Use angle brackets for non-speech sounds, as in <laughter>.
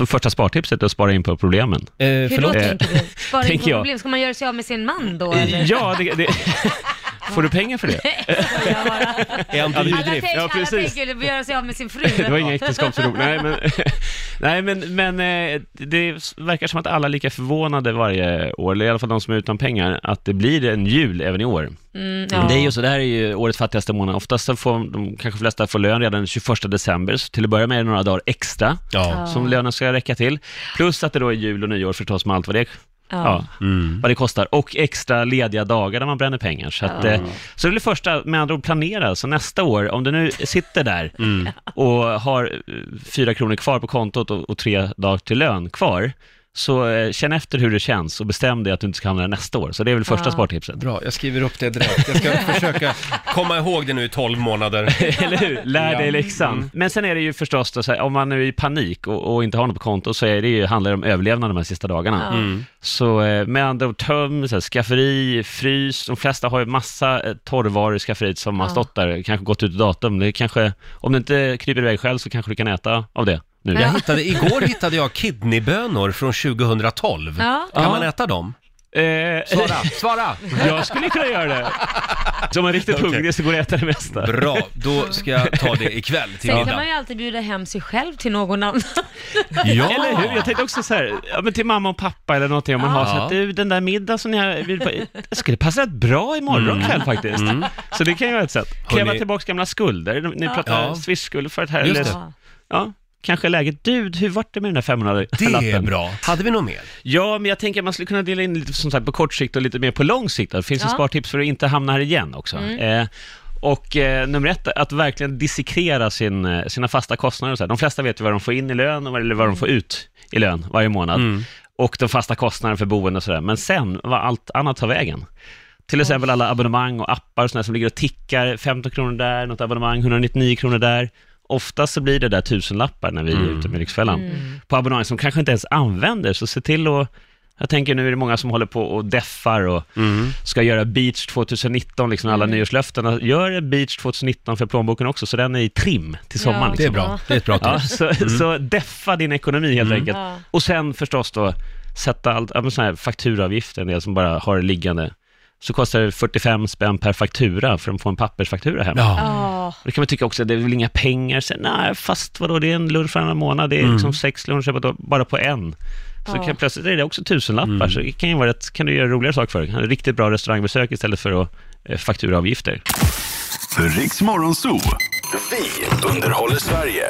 Så första spartipset är att spara in på problemen. Eh, Hur då tänker du? <laughs> Spara in på jag. problem. Ska man göra sig av med sin man då eller? Ja, det, det, <laughs> får du pengar för det? <laughs> Är han på Alla, tänk, Ja, alla tänker göra sig av med sin fru. Det var inga. Nej, men, nej, men, men eh, det verkar som att alla är lika förvånade varje år, eller i alla fall de som är utan pengar, att det blir en jul även i år. Mm, Men Det är ju så, det här är ju årets fattigaste månad. Oftast så får de kanske flesta får lön redan den 21 december, så till att börja med är det några dagar extra Ja. som lönen ska räcka till. Plus att det då är jul och nyår förstås med allt vad det, ja. Mm. vad det kostar. Och extra lediga dagar där man bränner pengar. Så, att, eh, så det blir första, med andra ord, planera. Så nästa år, om du nu sitter där Mm. och har eh, fyra kronor kvar på kontot och, och tre dagar till lön kvar, så eh, känn efter hur det känns och bestäm dig att du inte ska hamna där nästa år. Så det är väl första Ja. spartipset. Bra, jag skriver upp det direkt. Jag ska <laughs> försöka komma ihåg det nu i 12 månader. <laughs> Eller hur? Lär dig Ja. läxan. Mm. Men sen är det ju förstås, då, så här, om man är i panik och, och inte har något på konto, så är det ju, handlar det om överlevnad de här sista dagarna. Ja. Mm. Så eh, med andra ord, töm, så här, skafferi, frys. De flesta har ju massa eh, torrvaror i skafferiet som har Ja. stått där, kanske gått ut i datum. Det kanske, om det inte kryper iväg själv så kanske du kan äta av det nu. Jag hittade, igår hittade jag kidneybönor från 2012. Ja. Kan Ja. man äta dem? Eh, Svara, svara! jag skulle kunna göra det. Som är riktigt <laughs> Okej. hungrig så går det att äta det mesta. Bra, då ska jag ta det ikväll till Sen kan middag. man ju alltid bjuda hem sig själv till någon annan. Ja! <laughs> Eller hur? Jag tänkte också så här, ja, men till mamma och pappa eller någonting, om man har så Ja. att du, den där middagen som ni har bjudit på, det skulle passa rätt bra imorgon kväll faktiskt. Så det kan ju vara ett sätt. Kräva tillbaka gamla skulder, ni pratar Ja. swish-skulder för ett här, Just eller, det. Ja. Kanske läget. Du, hur vart det med den där 500 Det är lappen? bra. Hade vi något mer? Ja, men jag tänker att man skulle kunna dela in lite som sagt på kort sikt och lite mer på lång sikt. Det finns ju Ja. spartips för att inte hamna här igen också. Eh, och eh, nummer ett, att verkligen dissekrera sin, eh, sina fasta kostnader. och Så här. De flesta vet ju vad de får in i lön och vad- eller vad de får ut i lön varje månad. Mm. Och de fasta kostnaderna för boende och sådär. Men sen, vad allt annat tar vägen. Till exempel alla abonnemang och appar och sådär som ligger och tickar. 15 kronor där, något abonnemang, 199 kronor där. Oftast så blir det där tusenlappar när vi är Mm. ute med Lyxfällan. Mm. På abonnemang som kanske inte ens använder, så se till att jag tänker nu är det många som håller på och deffar och Mm. ska göra beach 2019, liksom alla Mm. nyårslöftena. Gör en beach 2019 för plånboken också, så den är i trim till sommaren. Ja, Det är liksom. bra, det är ett bra Ja, tips. så, så deffa din ekonomi helt enkelt. Ja. Och sen förstås då, sätta allt, ja, men sån här fakturaavgifter, en del som bara har det liggande. Så kostar det 45 spänn per faktura för att få en pappersfaktura hem. Ja. Och Det kan man tycka också, det är väl inga pengar. Sen, nej, fast vadå, det är en lunch varannan månad, det är Mm. liksom sex luncher på- bara på en. Så Ja. kan, plötsligt är det också tusenlappar, Mm. så det kan ju vara rätt, kan du göra roligare saker för. En riktigt bra restaurangbesök istället för att, eh, fakturaavgifter. Riks Morgonzoo. Vi underhåller Sverige.